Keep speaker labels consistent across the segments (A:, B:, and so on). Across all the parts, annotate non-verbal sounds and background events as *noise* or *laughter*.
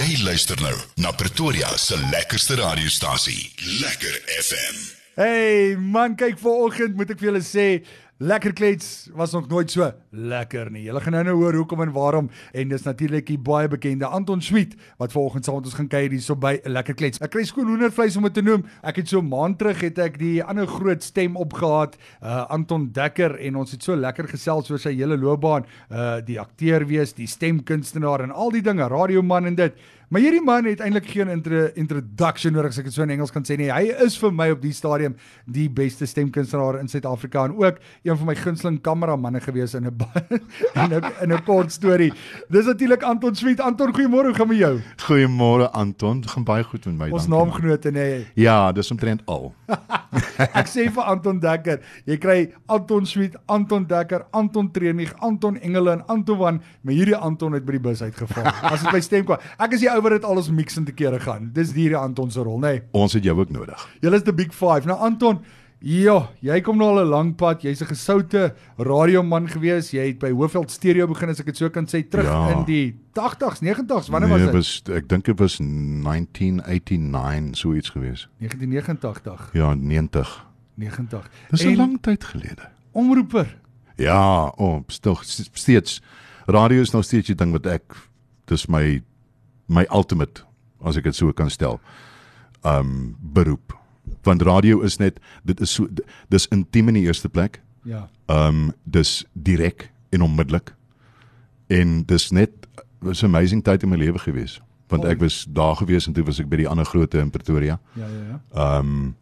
A: Jy luister nou na Pretoria se lekkerste radiostasie, Lekker FM.
B: Hey man, kyk vanoggend moet ek vir julle sê, lekker klets was nog nooit so lekker nie. Julle gaan nou nou hoor hoekom en waarom en dis natuurlik die baie bekende Anton Schmidt wat vanoggend saam met ons gaan kuier hierso by lekker klets. Ek kry skoon hoendervleis om dit te noem. Ek het so maand terug het ek die ander groot stem opgehaat, uh Anton Dekker en ons het so lekker gesels oor sy hele loopbaan, uh die akteur wees, die stemkunstenaar en al die dinge, radioman en dit. Maar hierdie man het eintlik geen intro, introduction nodig as ek dit so in Engels kan sê nie. Hy is vir my op die stadium die beste stemkunstenaar in Suid-Afrika en ook een van my gunsteling kameramanne gewees in 'n *laughs* in 'n in 'n kort storie. Dis natuurlik Anton Sweet. Anton, goeiemôre, hoe gaan met jou?
C: Goeiemôre Anton, gaan baie goed met my.
B: Ons
C: dankie,
B: naamgenote nê. Nee.
C: Ja, dis omtrent al. *laughs*
B: Ek sê vir Anton Dekker, jy kry Anton Sweet, Anton Dekker, Anton Treunig, Anton Engele en Anton van, maar hierdie Anton het by die bus uitgeval. As dit by stem kwam. Ek is die ou wat dit alles mix en te kere gaan. Dis hierdie Anton se rol, nê. Nee.
C: Ons het jou ook nodig.
B: Julle is the big 5. Nou Anton, ja, jy kom nou al 'n lang pad. Jy's 'n gesoute radioman gewees. Jy het by Hoofveld Stereo begin as ek dit so kan sê, terug
C: Ja.
B: in die 80s, 90s. Wanneer
C: nee,
B: was dit?
C: was ek dink dit was 1989 so iets gewees.
B: 1989,
C: Ja, 90.
B: 90.
C: Dis 'n lang tyd gelede.
B: omroeper.
C: Ja, oh, stig steeds radio is nog steeds die ding wat ek dis my my ultimate as ek dit so kan stel. Um beroep. Want radio is net dit is so dis intiem in die eerste plek.
B: Ja.
C: Um, dis direk en onmiddellik. En dis net was 'n amazing tyd in my lewe gewees. Want ek was daar gewees en toe was ek by die ander grootte in Pretoria.
B: Ja, ja, ja.
C: Ehm um,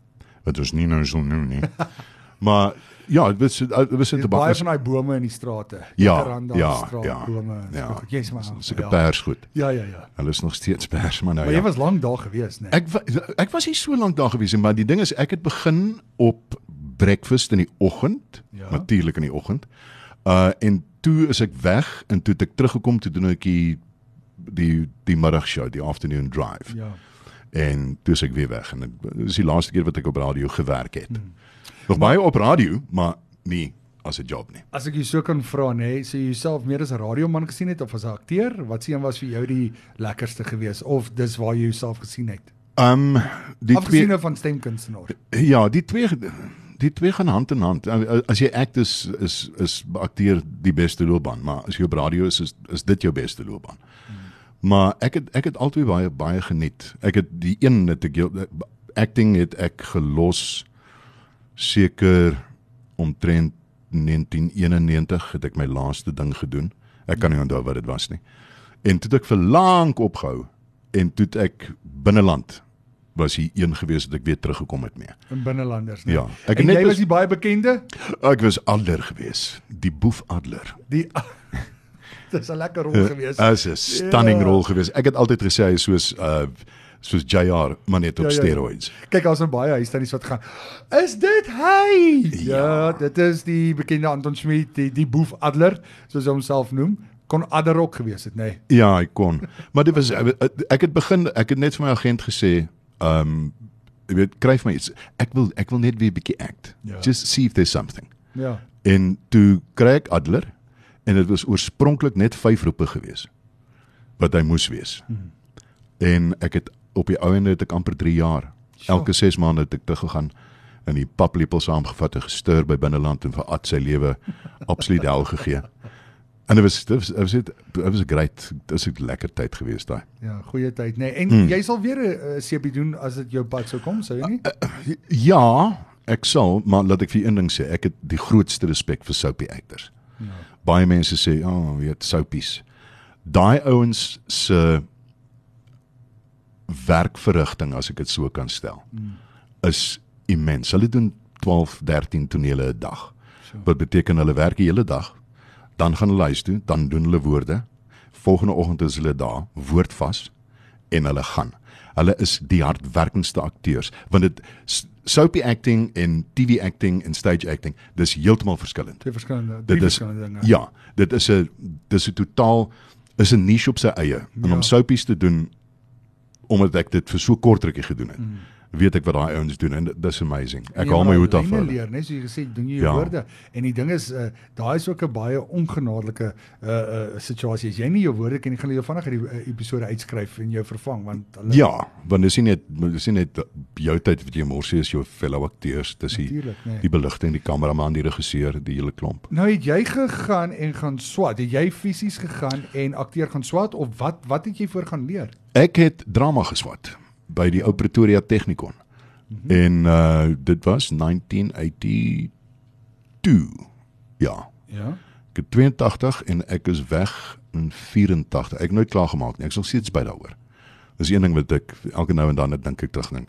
C: wat ons nie nou so noem nie. *laughs* maar ja, dit was dit was
B: Dis
C: net
B: baie van daai bome in die strate.
C: Ja,
B: Jacaranda
C: ja,
B: straat,
C: ja,
B: bome.
C: ja.
B: Jy's maar.
C: sulke
B: ja.
C: pers goed.
B: Ja, ja, ja.
C: Hulle is nog steeds pers maar nou
B: Maar jy
C: ja.
B: was lank daar gewees, né?
C: Ek wa- ek was nie so lank daar gewees nie, maar die ding is ek het begin op breakfast in die oggend,
B: Ja.
C: natuurlik in die oggend. Uh en toe is ek weg en toe het ek teruggekom toe doen ek die die die middagshow, die afternoon drive.
B: Ja.
C: En toe is ek weer weg en dit is die laaste keer wat ek op radio gewerk het.
B: Hmm.
C: Nog baie op radio, maar nie as 'n job nie.
B: As ek jou so kan vra, nê, sê jy jouself meer as 'n radioman gesien het of as 'n akteur? Wat sien was vir jou die lekkerste gewees of dis waar jy jouself gesien het?
C: Um die
B: Afgesien
C: twee
B: van stemkunstenaar.
C: ja, die twee die twee gaan hand in hand. As jy act is is is akteur die beste loopbaan, maar as jy op radio is is, is dit jou beste loopbaan. Maar ek het ek het altyd baie baie geniet. Ek het die een het ek acting het ek gelos seker omtrent 1991 het ek my laaste ding gedoen. Ek kan nie onthou wat dit was nie. En toe het ek vir lank opgehou en toe het ek binneland was hy een gewees dat ek weer teruggekom het mee.
B: in binnelanders, né?
C: Ja, ek
B: en
C: net
B: jy was die baie bekende?
C: Ek was adler gewees, die boefadler.
B: Die *laughs* Dis 'n lekker rol gewees.
C: As 'n stunning
B: Ja.
C: rol gewees. Ek het altyd gesê hy is soos uh soos JR, maar net op
B: Ja, ja, ja.
C: steroids.
B: Kyk, daar's 'n baie huistannies wat gaan. Is dit hy? Ja,
C: Ja.
B: dit is die bekende Anton Schmidt, die die boef Adler, soos hy homself noem. Kon Adder ook gewees het, nê? Nee.
C: Ja, hy kon. Maar dit was ek het begin ek het net vir my agent gesê, um jy weet, kry vir my iets. Ek wil ek wil net weer 'n bietjie act.
B: Ja.
C: Just see if there's something.
B: Ja.
C: En toe kry ek Adler en dit was oorspronklik net 5 roepe gewees wat hy moes wees. Hmm. En ek het op die ou ende het ek amper 3 jaar. Elke 6 maande het ek te gegaan in die paplepel saamgevat en gestuur by binneland en vir Ad sy lewe absoluut hel gegee. En dit was dit was dit was 'n great dit was 'n lekker tyd gewees daai.
B: Ja, goeie tyd, nê. Nee. En
C: Hmm.
B: jy sal weer 'n uh, CP doen as dit jou pad sou kom, sou jy nie?
C: Ja, ek sal, maar laat ek vir een ding sê, ek het die grootste respek vir soapie actors.
B: Ja.
C: Baie mense sê, "O, oh, weet soapies." Daai ouens se werkverrigting, as ek dit so kan stel,
B: Hmm.
C: is immens. Hulle doen 12, 13 tonele 'n dag.
B: So.
C: Wat beteken hulle werk die hele dag. Dan gaan hulle huis toe, dan doen hulle woorde. Volgende oggend is hulle daar, woord vas en hulle gaan. Hulle is die hardwerkendste akteurs want dit s- soapie acting en TV acting en stage acting, dis heeltemal verskillend.
B: Twee verskillende,
C: Dit is
B: verskillende dinge.
C: ja, dit is 'n dis 'n totaal is 'n niche op sy eie. En
B: Ja.
C: om soapies te doen omdat ek dit vir so kort rukkie gedoen het.
B: Mm.
C: Weet ek wat daai ouens doen en dit is amazing. Ek
B: Jy
C: haal my
B: daai
C: hoed af hulle.
B: leer, net soos jy gesê, doen jy jou
C: Ja.
B: woorde. En die ding is uh daai is ook 'n baie ongenadelike uh uh situasie. As jy nie jou woorde ken gaan hulle jou vinnig uit die uh, episode uitskryf en jou vervang want hulle
C: Ja, want dis nie net dis nie net jou tyd wat jy mors is jou fellow akteurs, dis die
B: Natuurlijk, nee.
C: die beligting, die kameraman, die regisseur, die hele klomp.
B: Nou het jy gegaan en gaan swat. Het jy fisies gegaan en akteer gaan swat of wat wat het jy voor gaan leer?
C: Ek het drama geswat by die ou Pretoria Technikon. Mm -hmm. En uh dit was 1982. Ja.
B: Ja.
C: Ek het 82 en ek is weg in 84. Ek het nooit klaar gemaak nie. Ek is nog steeds by daaroor. Dis een ding wat ek elke nou en dan net dink ek terug dink.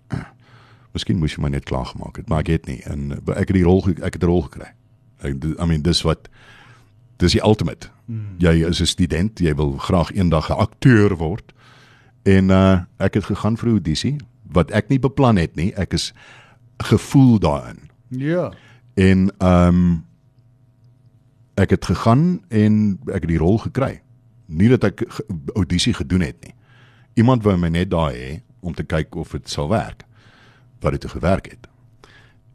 C: Miskien moes jy maar net klaar gemaak het, maar ek het nie en uh, ek het die rol ek het 'n rol gekry. Ek I mean dis wat dis die ultimate. Mm. Jy is 'n student, jy wil graag eendag 'n akteur word. En uh ek het gegaan vir 'n audisie wat ek nie beplan het nie. Ek is gevoel daarin.
B: Ja.
C: En ehm um, ek het gegaan en ek het die rol gekry. Nie dat ek audisie gedoen het nie. Iemand wou my net daar hê om te kyk of dit sal werk. Wat dit gewerk het.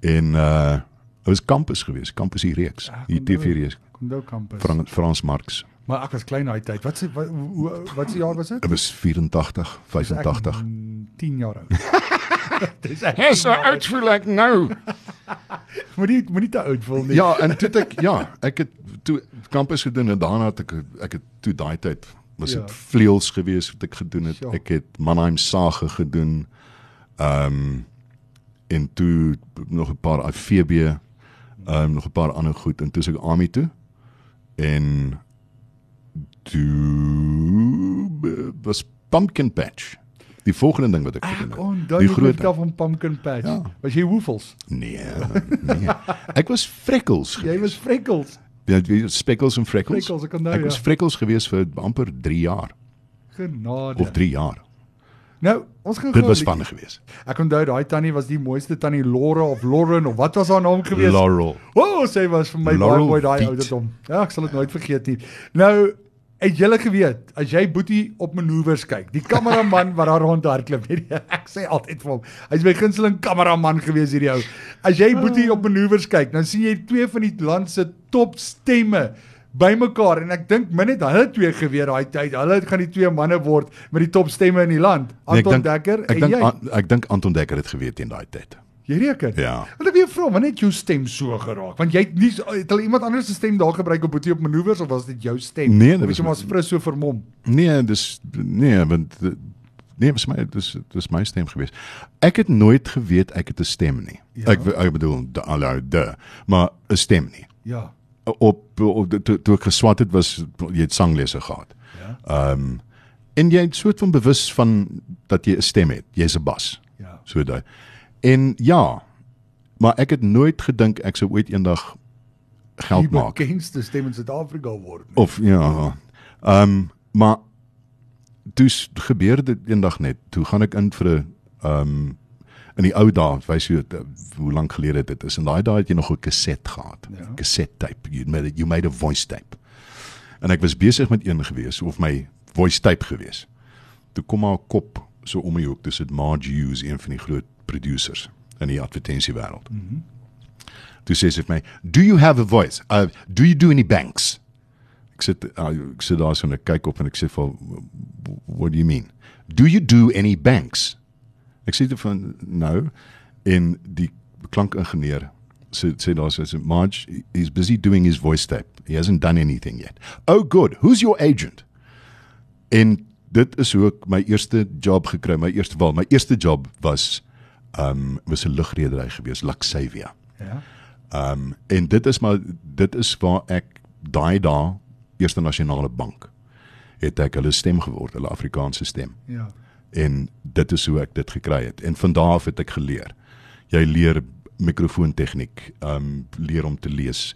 C: En uh dit was kampus gewees, kampus hier reeks.
B: Onthou.
C: TV reeks
B: Kondo kampus.
C: Frans Frans Marx.
B: Maar ek was klein daai tyd. Wat se wat hoe wat se jaar was dit?
C: Dit was 84, 85.
B: 10 jaar oud. *laughs* Dis ek.
C: Hey, so oud voel ek nou. *laughs*
B: Moenie moenie te oud voel nie.
C: Ja, en toe ek ja, ek het toe kampus gedoen en daarna het ek ek het toe daai tyd was
B: Ja.
C: dit vleuels gewees wat ek gedoen het.
B: Ja.
C: Ek het Mannheim Sage gedoen. Ehm um, en toe nog 'n paar FB ehm um, nog 'n paar ander goed en toe is ek army toe. En toe eh, was Pumpkin Patch. Die volgende ding wat ek gedoen het.
B: onthou
C: Die groot
B: groot van Pumpkin Patch.
C: Ja.
B: Was jy woefels?
C: Nee, nee. Ek was freckles
B: Jy
C: geweest.
B: was freckles.
C: Ja, wie speckles en freckles.
B: Freckles, ek onthou,
C: Ek was
B: ja.
C: freckles gewees vir amper 3 jaar
B: Genade.
C: of 3 jaar.
B: Nou, ons gaan
C: Dit was spanning geweest.
B: Ek onthou daai tannie was die mooiste tannie Laura of Lauren of wat was haar naam geweest?
C: Laurel.
B: O, oh, sy was vir my baie mooi daai ouderdom. Ja, ek sal dit nooit vergeet nie. Nou, het julle geweet as jy Boetie op manoeuvres kyk, die kameraman wat daar rondhardloop, weet jy, *laughs* ek sê altyd vir hom, hy's my gunsteling kameraman gewees hierdie ou. As jy Boetie op manoeuvres kyk, dan sien jy twee van die land se top stemme bymekaar en ek dink min het hulle twee geweet daai tyd. Hulle gaan die twee manne word met die top stemme in die land.
C: Nee, ek
B: Anton
C: dink-
B: Dekker
C: Ek
B: en
C: dink
B: jy.
C: An- ek dink Anton Dekker het geweet in daai tyd.
B: Jy reken?
C: Ja.
B: Want ek wil jou vra, wanneer het jou stem so geraak? Want jy het nie het hulle iemand anders se stem daar gebruik op Boetie op manoeuvres of was dit jou stem?
C: Nee, dit was
B: maar fris so vermom.
C: Nee, dis nee, want nee, was my dis dis my stem geweest. Ek het nooit geweet ek het 'n stem nie.
B: Ja.
C: Ek ek bedoel alou de, maar 'n stem nie.
B: Ja.
C: Op, op toe, toe ek geswat het was jy het sanglesse gehad.
B: Ja.
C: Ehm um, en jy het soort van bewus van dat jy 'n stem het. Jy's 'n bas.
B: Ja.
C: So daai. En ja, maar ek het nooit gedink ek sou ooit eendag geld
B: Die
C: maak.
B: bekendste stem in Suid-Afrika word. nie.
C: Of ja. Ehm um, maar toe s- gebeur dit eendag net. Toe gaan ek in vir 'n ehm um, in die ou dae, wys jy uh, hoe lank gelede dit is. En daai dae het jy nog 'n kaset gehad.
B: Ja.
C: Cassette tape. You made you made a voice tape. En ek was besig met een gewees of my voice tape gewees. Toe kom haar kop so om my hoek. Dis dit Marge Hughes, een van die groot producers in die advertensiewêreld. Mm -hmm. Toe sê sy vir my, "Do you have a voice? Uh, do you do any banks?" Ek sit uh, ek sit daar so en ek kyk op en ek sê vir what do you mean? Do you do any banks? Ek sê toe van nou en die klankingenieur sê sê daar sê Marge he's busy doing his voice tape. He hasn't done anything yet. Oh good. Who's your agent? En dit is hoe ek my eerste job gekry, my eerste wel, my eerste job was um was 'n lugredery gewees, Luxavia.
B: Ja.
C: Um en dit is maar dit is waar ek daai dae Eerste Nasionale Bank het ek hulle stem geword, hulle Afrikaanse stem.
B: Ja.
C: En dit is hoe ek dit gekry het. En van daar af het ek geleer. Jy leer mikrofoontechniek, um leer om te lees,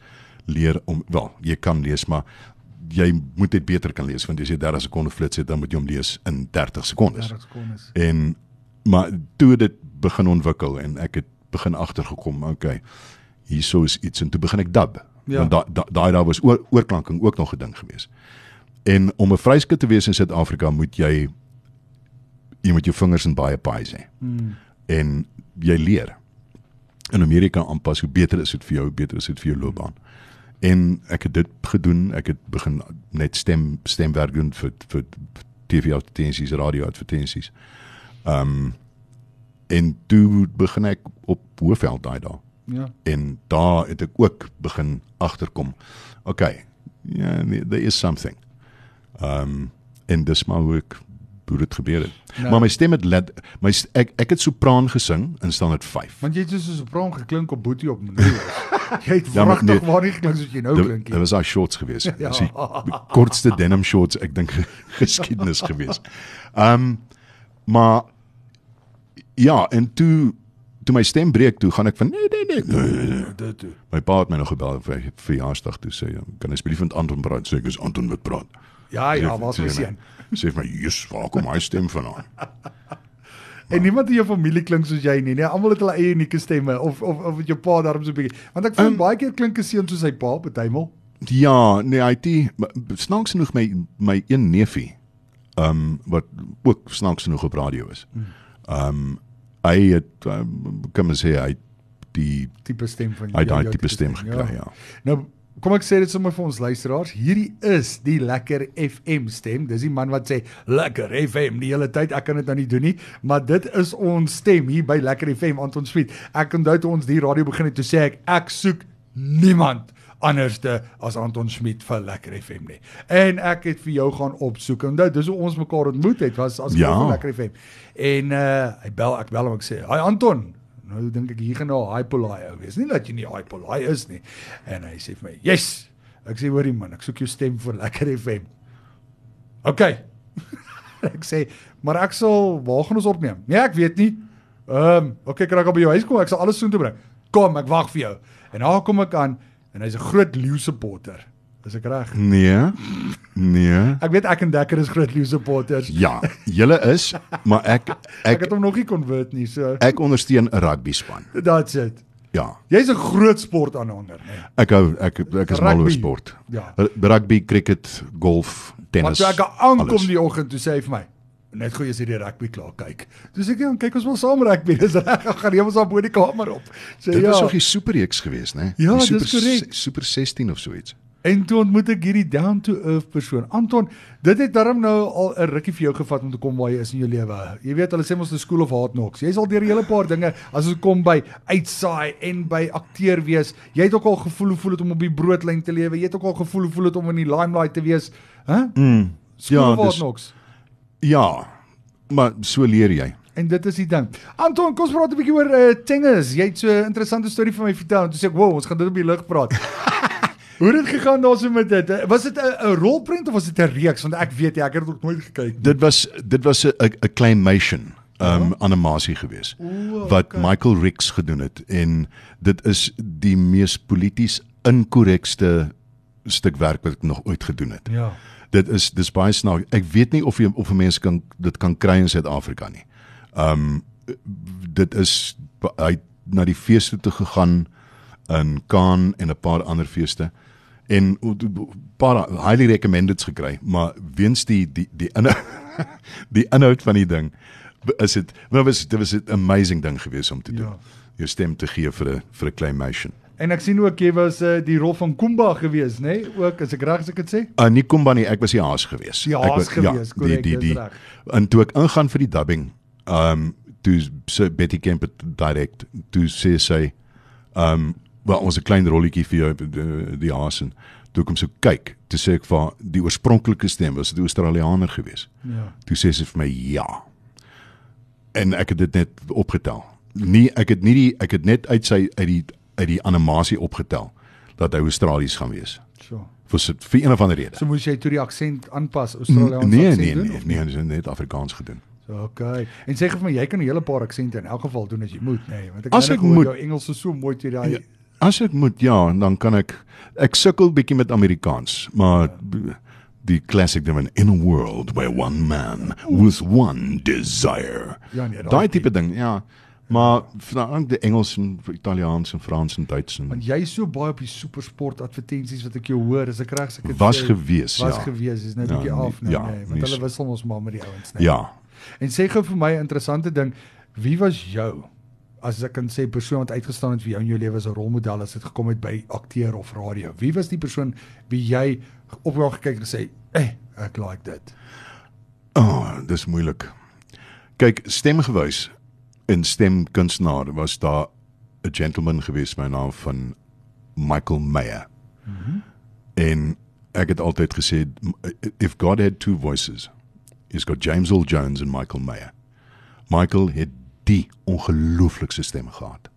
C: leer om wel, jy kan lees, maar jy moet dit beter kan lees want as jy 30 sekonde flits het, dan moet jy hom lees in 30 sekondes.
B: 30 sekondes.
C: En maar toe dit begin ontwikkel en ek het begin agtergekom, okay. Hierso is iets en toe begin ek dub.
B: Ja.
C: Want daai da, daai daar was oor, oorklanking ook nog 'n ding gewees. En om 'n vryskut te wees in Suid-Afrika moet jy jy moet jou vingers in baie pies hê.
B: Mm.
C: En jy leer. In Amerika aanpas hoe beter is dit vir jou, hoe beter is dit vir jou loopbaan. En ek het dit gedoen. Ek het begin net stem stemwerk doen vir vir TV advertensies, radio advertensies. Ehm um, en toe begin ek op Hoëveld daai dae.
B: Ja.
C: En daar het ek ook begin agterkom. Okay. Ja, nee, there is something. Ehm um, en dis maar hoe ek hoe dit gebeur het.
B: Nou.
C: Maar my stem het let, my ek ek het sopraan gesing in standaard 5.
B: Want jy het soos 'n sopran geklink op Boetie op Meneer. *laughs* jy het
C: Ja,
B: wragtig
C: nee.
B: waar nie geklink soos jy nou
C: Dit
B: klink
C: dit
B: nie.
C: was daai shorts geweest.
B: Ja. *laughs*
C: Ja. Dis die kortste denim shorts ek dink *laughs* geskiedenis geweest. Ehm um, maar ja, en toe toe my stem breek toe gaan ek van nee nee nee. nee, nee, nee.
B: Dit toe.
C: My pa het my nog gebel vir vir verjaarsdag toe sê kan asseblief met Anton praat sê ek is Anton wat praat.
B: Ja, ja,
C: Sê-
B: waar's
C: sê
B: my
C: my-
B: seun?
C: Sê vir my, "Jesus, waar kom my stem vandaan?" *laughs*
B: En niemand in jou familie klink soos jy nie, nee. Almal het hulle eie unieke stemme of of of jou pa daarom so 'n bietjie. Want ek vind
C: Um,
B: baie keer klink 'n seun soos sy pa, partymal.
C: Ja, nee, hy die maar snaaks genoeg my my een neefie ehm um, wat ook snaaks genoeg op radio is. Ehm um, hy het um, kan mens sê hy die
B: Tipe stem van
C: hy het
B: jou-
C: daai tipe stem gekry, ja.
B: Nou, kom ek sê dit sommer vir ons luisteraars. Hierdie is die lekker FM stem. Dis die man wat sê lekker FM die hele tyd. Ek kan dit nou nie doen nie, maar dit is ons stem hier by Lekker FM Anton Smit. Ek onthou toe ons die radio begin het, toe sê ek ek soek niemand anderste as Anton Smit vir Lekker FM nie. En ek het vir jou gaan opsoek. Onthou, dis hoe ons mekaar ontmoet het, was as
C: ja.
B: Lekker FM. En uh hy bel ek bel hom ek sê, "Hi Anton, nou dink ek hier gaan nou 'n hypolai ou wees. Nie dat jy nie hypolai is nie." En hy sê vir my, "Yes." Ek sê, "Hoorie man, ek soek jou stem vir Lekker FM." OK. *laughs* ek sê, "Maar ek sal waar gaan ons opneem?" Nee, ek weet nie. Ehm, um, OK, kan ek al by jou huis kom? Ek sal alles soontoe bring. Kom, ek wag vir jou. En daar kom ek aan en hy's 'n groot leeu supporter. Is ek reg?
C: Nee. Nee.
B: Ek weet ek en Dekker is groot leeu supporters.
C: Ja, julle is, maar ek
B: Ek
C: ek
B: het hom nog nie convert nie, so
C: ek ondersteun 'n rugby span.
B: that's it.
C: Ja.
B: Jy's 'n groot sport aanhanger, nee.
C: Ek hou ek ek is mal oor sport.
B: Ja.
C: Rugby, cricket, golf,
B: Maar
C: tennis.
B: toe ek aankom die oggend, toe sê hy vir my, net gou as jy die rugby klaar kyk. Sê ek, ja, kyk ons wil saam rugby. *laughs* Dis reg, ek gaan ons al bo die kamer op. Sê
C: Dit
B: ja.
C: was nog die superreeks geweest, né?
B: Ja,
C: Die
B: dis
C: super,
B: korrek.
C: Super 16 of so iets.
B: En toe ontmoet ek hierdie down to earth persoon. Anton, dit het darm nou al 'n rukkie vir jou gevat om te kom waar jy is in jou lewe. Jy weet hulle sê mos die school of hard knocks. Jy's al deur 'n hele paar dinge as dit kom by uitsaai en by akteur wees. Jy het ook al gevoel hoe voel dit om op die broodlyn te lewe. Jy het ook al gevoel hoe voel dit om in die limelight te wees. Hæ? Huh?
C: Mm.
B: School
C: Ja,
B: of hard
C: dis-
B: knocks.
C: Ja. Maar so leer jy.
B: En dit is die ding. Anton, kom ons praat 'n bietjie oor uh, tennis. Jy het so 'n interessante storie vir my vertel en toe sê ek, "Wow, ons gaan dit op die lig praat." Hoe het dit gegaan daarso met dit? Eh, Was dit 'n rolprent of was dit 'n reeks? Want ek weet jy, ek het dit ook nooit gekyk nie.
C: Dit was dit was 'n 'n- 'n claymation um animasie geweest
B: O,
C: wat
B: okay.
C: Michael Ricks gedoen het en dit is die mees polities inkorrekste stuk werk wat ek nog ooit gedoen het.
B: Ja.
C: Dit is dis baie snaaks. Ek weet nie of jy of 'n mens kan dit kan kry in Suid-Afrika nie. Um dit is hy na die feeste toe gegaan in Cannes en 'n paar ander feeste en 'n paar highly recommended gekry, maar weens die die die inhoud *laughs* die inhoud van die ding is dit maar was dit was 'n amazing ding geweest om te doen.
B: Ja.
C: Jou stem te gee vir 'n vir 'n claymation.
B: En ek sien ook jy was uh, die rol van Kumba gewees, nê? Nee? Ook as ek reg as ek dit sê.
C: Uh nie kom nie, ek was die haas geweest.
B: Die
C: Ek
B: haas
C: was-
B: gewees, korrek,
C: die
B: dis reg.
C: en toe ek ingaan vir die dubbing, um toe sê Betty Kemp direk toe sê sy um wel ons 'n klein rolletjie vir jou die, die haas en toe kom sy kyk, toe sê ek vir haar, die oorspronklike stem was 'n Australianer geweest.
B: Ja.
C: Toe sê sy vir my ja. En ek het dit net opgetel. Nee, ek het nie die ek het net uit sy uit die uit die animasie opgetel dat hy Australies gaan wees.
B: So.
C: Vir sit- vir een of ander rede.
B: So moes jy toe die aksent aanpas, Australiese
C: Nee,
B: aksent
C: nee,
B: doen,
C: nee,
B: of
C: nee, nee, net Afrikaans gedoen.
B: So, okay. En sê vir my, jy kan 'n hele paar aksente in elk geval doen as jy moet, nê? Nee, want ek
C: moet-
B: jou Engels is so mooi toe daai
C: Ja, as ek moet ja, dan kan ek ek sukkel bietjie met Amerikaans, maar die classic ding van in a world where one man with one desire.
B: Ja, nee, daai
C: tipe ding, ja. Maar veral die Engels en Italiaans en Frans en Duits en
B: Want jy is so baie op die supersport advertensies wat ek jou hoor, as ek reg as ek dit
C: was gewees,
B: was
C: ja.
B: gewees, is nou 'n
C: Ja,
B: bietjie af nou,
C: ja,
B: nee, want hulle wissel ons maar met die ouens, nee.
C: Ja.
B: En sê gou vir my 'n interessante ding, wie was jou as ek kan sê persoon wat uitgestaan het vir jou in jou lewe as 'n rolmodel as dit gekom het by akteur of radio? Wie was die persoon wie jy op jou gekyk en gesê, "Eh, ek like dit."
C: Oh, dis moeilik. Kyk, stemgewys en stemkunstenaar was daar 'n gentleman gewees met naam van Michael Mayer. Mm -hmm. En ek het altyd gesê if God had two voices, he's got James Earl Jones en Michael Mayer. Michael het die ongelooflikste stem gehad.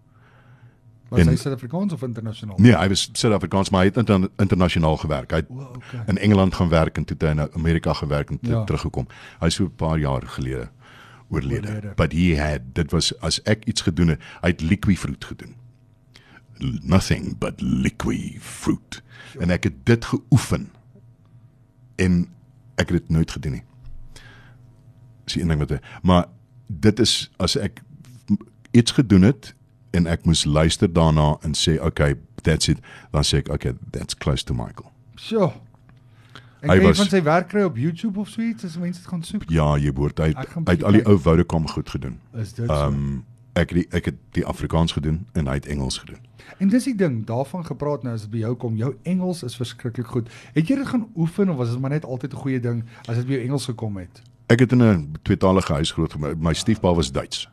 B: Was
C: En-
B: hy Suid-Afrikaans of internasionaal?
C: Nee, hy was Suid-Afrikaans, maar hy het inter, internasionaal gewerk. Hy het
B: O, okay.
C: in Engeland gaan werk en toe het hy in Amerika gewerk en toe
B: Ja.
C: teruggekom. Hy is so 'n paar jaar gelede oorlede.
B: Oorlede.
C: But he had dit was as ek iets gedoen het, hy het liquid fruit gedoen. Nothing but liquid fruit. En ek het dit geoefen. En ek het dit nooit gedoen nie. Dis die een ding wat hy, maar dit is as ek iets gedoen het en ek moes luister daarna en sê okay, that's it, dan sê ek okay, that's close to Michael.
B: Sjoe.
C: Hy was-
B: van sy werk kry op YouTube of so iets as mense dit gaan soek.
C: Ja, jy behoort
B: Ek
C: het, hy het al die ou Vodacom goed gedoen.
B: Is dit
C: Ehm
B: so?
C: um, ek het die, ek het die Afrikaans gedoen en hy het Engels gedoen.
B: En dis die ding, daarvan gepraat nou as dit by jou kom. Jou Engels is verskriklik goed. Het jy dit gaan oefen of was dit maar net altyd 'n goeie ding as dit by jou Engels gekom het?
C: Ek het in 'n tweetalige huis groot geword. My stiefpa was Duits.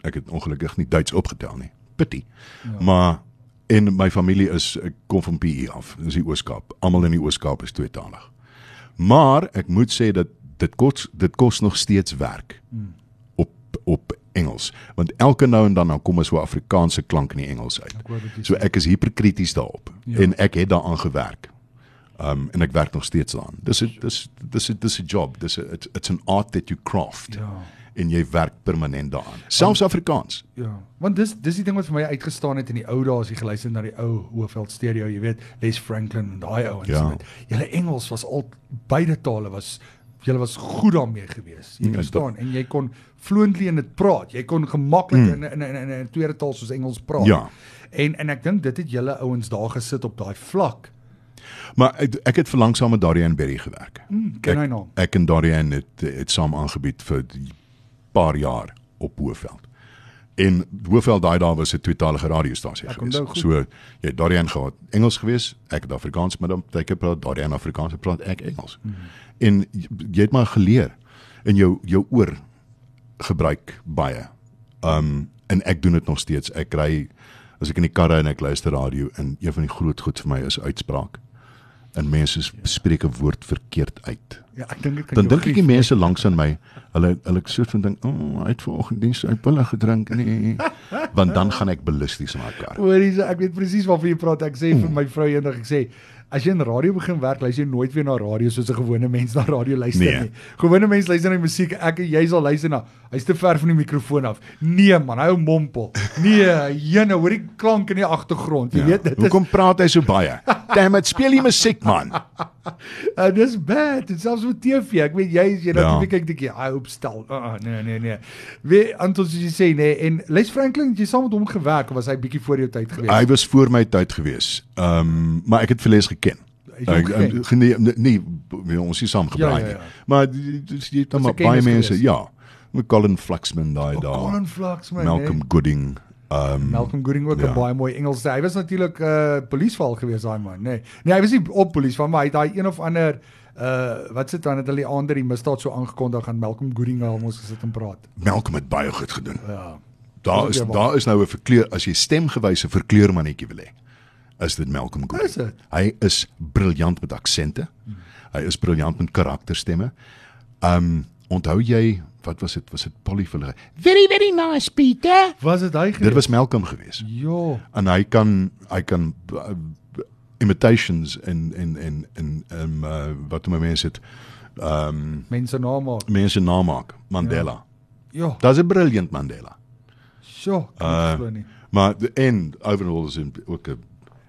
C: Ek het ongelukkig nie Duits opgetel nie. Pity. Ja. Maar en my familie is ek kom van PE af. Dis die Oos-Kaap. Almal in die Oos-Kaap is tweetalig. Maar ek moet sê dat dit kos dit kos nog steeds werk op op Engels, want elke nou en dan dan kom 'n so Afrikaanse klank in die Engels uit.
B: Ek
C: So ek is hiperkrities daarop
B: ja.
C: en ek het daaraan gewerk. Um en ek werk nog steeds daaraan. Dis 'n dis dis dis 'n job. Dis 'n it's, it's an art that you craft.
B: Ja.
C: En jy werk permanent daaraan. Selfs Afrikaans.
B: Ja, want dis dis die ding wat vir my uitgestaan het in die ou dae as jy geluister na die ou Hoëveld stereo, jy weet, Les Franklin en daai ouens
C: Ja.
B: met. Julle Engels was al beide tale was julle was goed daarmee geweest. Jy
C: Ja,
B: verstaan en jy kon fluently in dit praat. Jy kon gemaklik in in in in 'n tweede taal soos Engels praat.
C: Ja.
B: En en ek dink dit het julle ouens daar gesit op daai vlak.
C: Maar ek, ek het verlang saam met Darian Berry gewerk.
B: Hmm, ken hy
C: ek,
B: nou?
C: Ek en Darian het het saam aangebied vir 'n paar jaar op Hoëveld. En Hoëveld daai dae was 'n tweetalige radiostasie geweest. So jy het Darian gehad Engels geweest, ek het Afrikaans met hom, hy praat Darian Afrikaans, ek praat ek Engels.
B: Mhm.
C: En jy, jy het maar geleer in jou jou oor gebruik baie. Um en ek doen dit nog steeds. Ek ry as ek in die karre en ek luister radio en een van die groot goed vir my is uitspraak. En mense spreek 'n woord verkeerd uit.
B: Ja, ek dink dit kan
C: Dan dink ek die mense langs aan my, hulle hulle soort van dink, "O, oh, hy het vanoggend diens uit pille gedrink." Nee. *laughs* Want dan gaan ek ballisties my kar.
B: Hoorie, so ek weet presies waarvan jy praat. Ek sê vir my vrou eendag ek sê As jy in radio begin werk, luister jy nooit weer na radio soos 'n gewone mens na radio luister
C: Nee.
B: nie. Gewone mens luister na musiek, ek en jy sal luister na. Hy's te ver van die mikrofoon af. Nee man, hy hou mompel. Nee, jene, hoor die klank in die agtergrond. Jy
C: Ja.
B: weet dit is
C: Hoekom praat hy so baie? Damn it, speel jy musiek man.
B: uh, *laughs* dis bad. Dit selfs met TV. Ek weet jy as jy na
C: Ja.
B: Kyk dink jy, hy opstel. Uh, uh, nee, nee, nee. Wie Anton soos jy sê, nee, en Les Franklin, jy saam met hom gewerk of was hy bietjie voor jou tyd gewees?
C: Hy was voor my tyd gewees. Ehm um, maar ek het vir Les geken.
B: Hom
C: Ek- ek- Nee, nee, ons is saam gebraai
B: Ja,
C: ja,
B: ja.
C: Maar dis jy
B: Was
C: maar baie mense,
B: gewees.
C: ja. Met Colin Fluxman daai
B: Oh,
C: daar.
B: Colin Fluxman,
C: Malcolm
B: nee.
C: Gooding. Um,
B: Malcolm Gooding ook 'n
C: Ja.
B: baie mooi Engels. Hy was natuurlik 'n uh, polisieval gewees daai man, nê. Nee. nee, hy was nie op polisieval, maar hy het daai een of ander uh wat sit dan het hulle ander die misdaad so aangekondig aan Malcolm Gooding al ons gesit en praat.
C: Malcolm het baie goed gedoen.
B: Ja.
C: Daar is daar is nou 'n verkleur as jy stemgewyse verkleurmannetjie wil hê. Is dit Malcolm Gooding?
B: Is dit?
C: Hy is briljant met aksente. Hy is briljant met karakterstemme. Um onthou jy wat was dit? Was dit Polly Fuller?
D: Very, very nice, Peter.
B: Was dit hy gewees?
C: Dit was Malcolm geweest.
B: ja.
C: En hy kan hy kan uh, imitations en en en en um, uh, wat noem mense dit? Um
B: Mense namaak.
C: mense namaak. Mandela.
B: Ja.
C: Daar's 'n briljant Mandela.
B: Sjoe,
C: Uh,
B: ek glo nie.
C: Maar en overall is ook 'n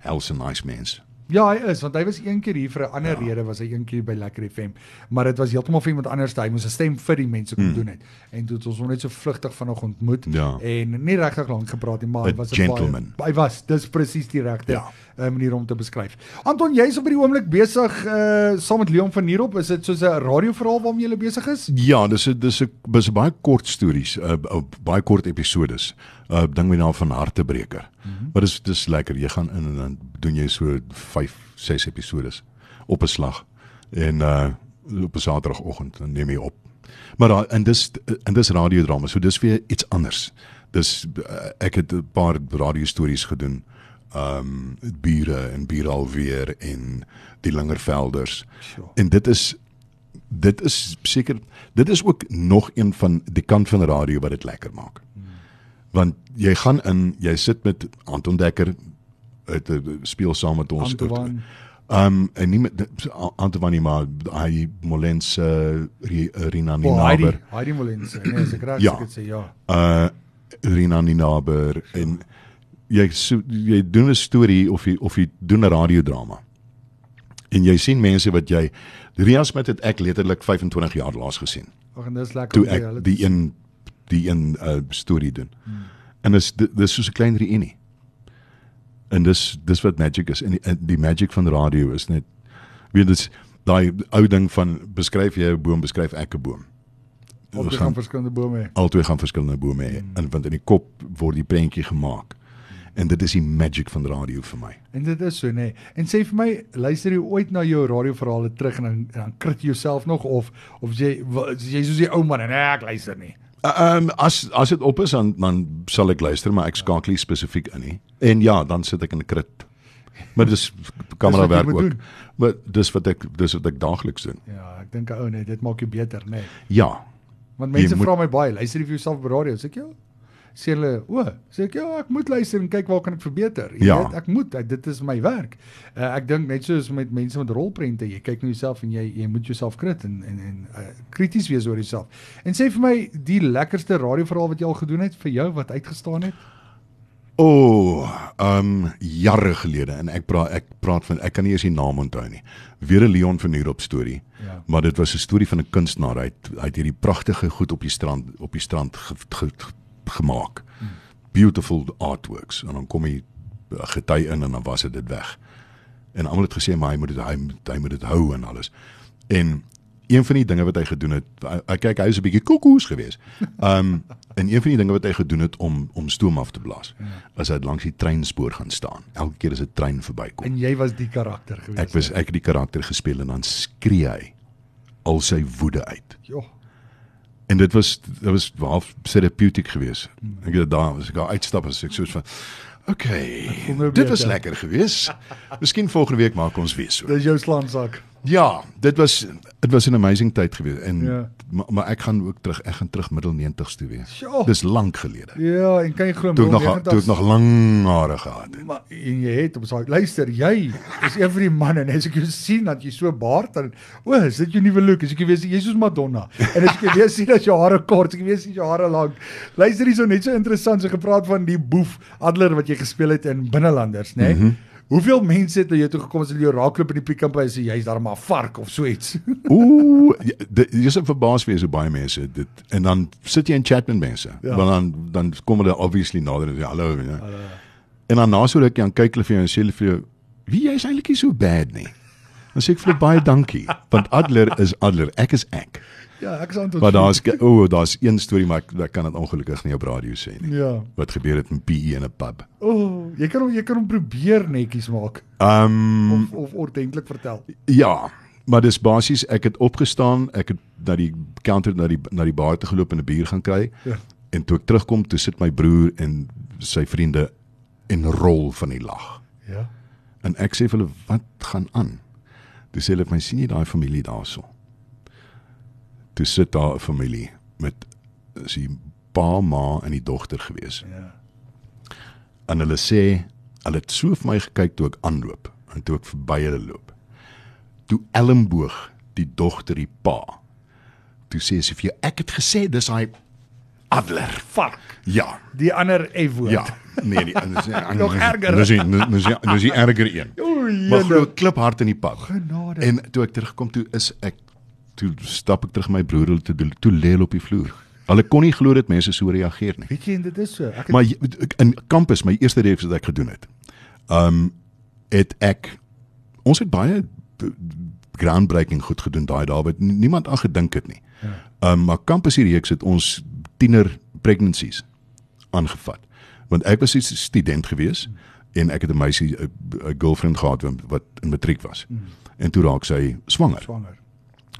C: helse nice mens.
B: Ja, hy is want hy was een keer hier vir 'n ander ja. rede was hy een keer by Lekker FM, maar dit was heeltemal vir iemand anders. Hy moes 'n stem vir die mense kom hmm. doen het. En toe het ons hom net so vlugtig vanaand ontmoet
C: Ja.
B: en nie regtig lank gepraat nie, maar hy was 'n
C: gentleman.
B: Baie, hy was dis presies die regte
C: Ja.
B: ja. manier om te beskryf. Anton, jy's op hierdie oomblik besig uh saam met Leon van Nierop. Is dit soos 'n radioverhaal waarmee jy besig is?
C: Ja, dis 'n dis 'n dis 'n baie kort stories, uh, uh, baie kort episodes. Uh ding met naam van Hartebreker. Mm -hmm. Maar dis dis lekker. Jy gaan in en dan doen jy so 5, 6 episodes op 'n slag. En uh op 'n Saterdagoggend dan neem jy op. Maar daar en dis en dis radiodrama. So dis weer iets anders. Dis uh, ek het 'n paar radiostories gedoen. Um bure en bure alweer en die Lingervelders.
B: Sure.
C: En dit is dit is seker dit is ook nog een van die kant van radio wat dit lekker maak. Want jy gaan in, jy sit met Anton Dekker uh, speel saam met ons.
B: Antoine.
C: Um en nie met Antoine nie, maar hy Molens uh, Rina
B: Oh, Heidi,
C: Ninaber.
B: Heidi Molense. Nee, as ek reg
C: Ja.
B: ja. sê ja.
C: Uh Rina Ninaber en jy so, jy doen 'n storie of jy of jy doen 'n radiodrama. En jy sien mense wat jy Ria Smit het ek letterlik 25 jaar laas gesien.
B: Ag en dis lekker
C: toe ek die een die een uh, storie doen. Hmm. En di- dis soos 'n klein reunie. En dis dis wat magic is en die, en die magic van radio is net weet dis daai ou ding van beskryf jy 'n boom, beskryf ek 'n boom. Ons
B: jy gaan verskillende bome hê.
C: albei gaan verskillende bome hê
B: Hmm.
C: en want in die kop word die prentjie gemaak. En dit is die magic van radio vir my.
B: En dit is so nê. Nee. En sê vir my, luister jy ooit na jou radioverhale terug en dan dan krit jy jouself nog of of jy wa- is jy soos die ou man en nee, ek luister nie.
C: Ehm um, as as dit op is dan dan sal ek luister, maar ek skakel nie spesifiek in nie. En ja, dan sit ek in 'n krit. Maar dis kamera werk ook.
B: doen.
C: Maar dis wat ek dis wat ek daagliks doen.
B: Ja, ek dink ou nee, dit maak jou beter nê. Nee.
C: Ja.
B: Want mense vra my baie, luister jy vir jouself op radio? Sê ek ja. Sê hulle, o, sê ek ja, ek moet luister en kyk waar kan ek verbeter. Jy
C: Ja.
B: weet, ek moet, ek, dit is my werk. Uh, ek dink net soos met mense met rolprente, jy kyk na jouself en jy jy moet jouself krit en en en uh, krities wees oor jouself. En sê vir my die lekkerste radioverhaal wat jy al gedoen het vir jou wat uitgestaan het?
C: O, oh, ehm um, jare gelede en ek praat ek praat van ek kan nie eers die naam onthou nie. Weer 'n Leon van Heerop storie.
B: Ja.
C: Maar dit was 'n storie van 'n kunstenaar. Hy het, hy het hierdie pragtige goed op die strand op die strand ge, ge, gemaak. Beautiful artworks en dan kom hy uh, gety in en dan was dit weg. En almal het gesê maar hy moet dit hy, moet- hy moet dit hou en alles. En een van die dinge wat hy gedoen het, hy kyk hy is 'n bietjie koekoes geweest. Um en een van die dinge wat hy gedoen het om om stoom af te blaas, is hy langs die treinspoor gaan staan. Elke keer as 'n trein verbykom.
B: En jy was die karakter gewees.
C: Ek was ek het die karakter gespeel en dan skree hy al sy woede uit.
B: Jo.
C: En dit was dit was half therapeutic geweest. Ek het daar as ek daar uitstap as ek soos van okay, dit was
B: beter."
C: lekker geweest. Miskien volgende week maak ons weer so.
B: Dis jou slaansak.
C: Ja, dit was dit was 'n amazing tyd geweest en
B: Ja.
C: maar, maar ek gaan ook terug ek gaan terug middel 90s toe weer.
B: Sjoe.
C: Dis lank gelede.
B: Ja, en kan jy glo
C: Toe ek nog
B: 90's
C: toe ek nog lang hare gehad het.
B: Maar en jy het op sy luister, jy is een van die manne en as ek jou sien dat jy so baard en o, is dit jou nuwe look? As ek weer sien, jy's soos Madonna. En as ek weer sien dat jou hare kort, as ek weer sien jou hare lank. Luister hierso net so interessant so gepraat van die boef Adler wat jy gespeel het in Binnelanders, né? Nee? Mm -hmm. Hoeveel mense het na jou toe gekom as hulle jou raakloop in die pick-up en sê jy's daar maar 'n vark of so iets. *laughs*
C: Ooh, ja, dit- jy is verbaas wees hoe baie mense dit en dan sit jy in chat met mense.
B: Ja.
C: Want dan dan kom hulle obviously nader en sê hallo. Ja. En dan na so ruk dan kyk hulle vir jou en sê hulle vir jou, "Wie jy is eintlik nie so bad nie." Dan sê ek vir hulle baie dankie, want Adler is Adler, ek is ek.
B: Ja, ek is aan tot.
C: Maar daar's o, oh, daar's een storie maar ek, ek kan dit ongelukkig nie op radio sê nie.
B: Ja.
C: Wat gebeur het met PE in 'n pub.
B: O, oh, jy kan hom jy kan hom probeer netjies maak
C: Um
B: of of ordentlik vertel.
C: Ja, maar dis basies ek het opgestaan, ek het na die counter na die na die bar toe geloop en 'n bier gaan kry.
B: Ja.
C: En toe ek terugkom, toe sit my broer en sy vriende en rol van die lag.
B: Ja.
C: En ek sê vir hulle, "Wat gaan aan?" Toe sê hulle vir my, "Sien jy daai familie daarso?" Toe sit daar 'n familie met is die pa, ma en die dogter gewees.
B: Ja.
C: En hulle sê hulle het so vir my gekyk toe ek aanloop en toe ek verby hulle loop. Toe elmboog die dogter die pa. Toe sê sy vir jou ek het gesê dis hy Adler.
B: Vark.
C: Ja.
B: Die ander F-woord.
C: Ja. Nee, die dis *laughs*
B: Nog erger.
C: Dis dis dis die erger een.
B: Oei.
C: Maar glo
B: jene.
C: kliphard in die pad.
B: Genade.
C: En toe ek terugkom toe is ek toe stap ek terug my broer hulle toe toe lê hulle op die vloer. Hulle kon nie glo dat mense so reageer nie.
B: Weet jy en dit is so. Ek het,
C: Maar jy- in kampus my eerste reeks wat ek gedoen het. Um het ek ons het baie groundbreaking goed gedoen daai dae wat niemand aan gedink het nie. Ja. Um maar kampus hierdie reeks het ons tiener pregnancies aangevat. Want ek was 'n student gewees mm. en ek het 'n meisie 'n girlfriend gehad wat- wat in matriek was. Mm. En toe raak sy swanger.
B: swanger.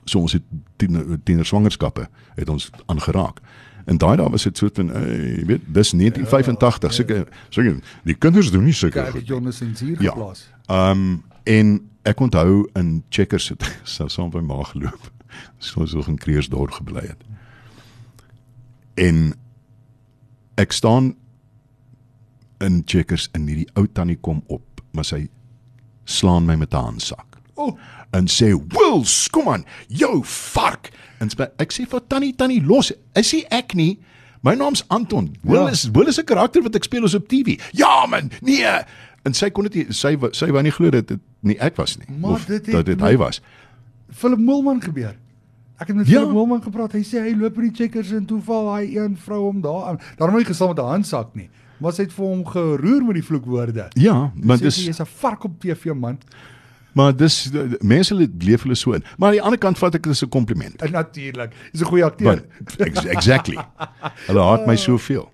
C: So ons het tiener, tiener swangerskappe het ons aangeraak. En daai dae was dit soort van uh, jy weet dis 1985 seker seker die kinders doen nie
B: Kyk,
C: goed.
B: het Jonas in hier
C: Ja.
B: geplaas.
C: Um en ek onthou in Checkers het *laughs* so saam by ma geloop. *laughs* So so in Kreersdorp gebly het. En ek staan in Checkers en hierdie ou tannie kom op, maar sy slaan my met 'n handsak
B: O, oh,
C: en sê Wils, kom aan, jou vark. En ek sê vir tannie tannie los, is hy ek nie. My naam's Anton. Wil
B: Ja.
C: is Wil is 'n karakter wat ek speel ons op TV. Ja man, nee. En sy kon dit nie sy sy wou nie glo dat dit nie ek was nie
B: Maar
C: of
B: dit het
C: dat dit hy was.
B: Philip Moelman gebeur. Ek het met
C: Ja.
B: Philip Moelman gepraat. Hy sê hy loop in die checkers en toe val hy een vrou om daar aan. Daarom het hy gestaan met 'n handsak nie. Maar sy het vir hom geroer met die vloekwoorde.
C: Ja,
B: Sê
C: dis
B: jy's 'n vark op TV man.
C: Maar dis mense leef hulle so in. Maar aan die ander kant vat ek dit as 'n kompliment.
B: En natuurlik, hy's 'n goeie akteur.
C: Exactly. *laughs* Hulle haat my soveel.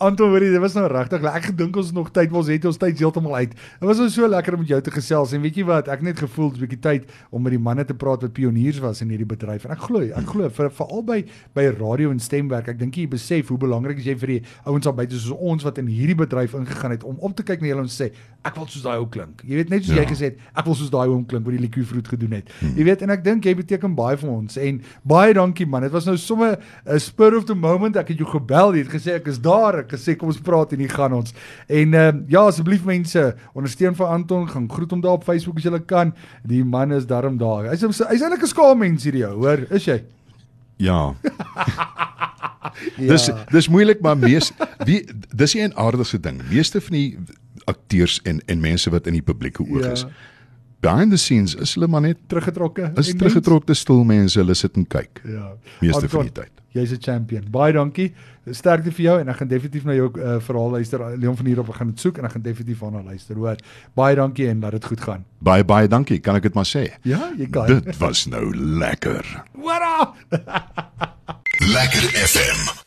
B: Anton, hoorie, dit was nou regtig. lekker. Ek gedink ons nog tyd, ons het ons tyd heeltemal uit. Dit was so lekker om met jou te gesels en weet jy wat, ek het net gevoel 'n bietjie tyd om met die manne te praat wat pioniers was in hierdie bedryf. En ek glo, ek glo vir veral by by radio en stemwerk, ek dink jy besef hoe belangrik is jy vir die ouens al buite soos ons wat in hierdie bedryf ingegaan het om op te kyk na julle en sê, ek wil soos daai ou klink. Jy weet net soos
C: Ja.
B: jy gesê het, ek wil soos daai ou klink wat die liedjie vroeg gedoen het. Jy weet en ek dink jy beteken baie vir ons en baie dankie man. Dit was nou sommer 'n spur of the moment. Ek het jou gebel, jy het gesê ek is daar. Ek gesê kom ons praat en hier gaan ons. En ehm uh, ja, asseblief mense, ondersteun vir Anton, gaan groet hom daar op Facebook as jy kan. Die man is darm daar. Hy's hy's eintlik 'n skaamens hierdie ou, hoor, is jy?
C: Ja. *laughs* Dis dis moeilik maar mees wie dis 'n aardige ding. Meeste van die akteurs en en mense wat in die publieke oog
B: Ja.
C: is. Behind the scenes is hulle maar net
B: teruggetrokke.
C: is teruggetrokte stil mense, hulle sit en kyk.
B: mens- Ja.
C: Meeste van
B: Anton,
C: die tyd.
B: Jy's 'n champion. Baie dankie. Sterkte vir jou en ek gaan definitief na jou uh, verhaal luister. Leon van hier op gaan dit soek en ek gaan definitief daarna luister. Hoor. Baie dankie en laat dit goed gaan.
C: Baie baie dankie, kan ek dit maar sê.
B: Ja, jy kan.
C: Dit was nou lekker.
B: What up? *laughs*
A: Lekker FM.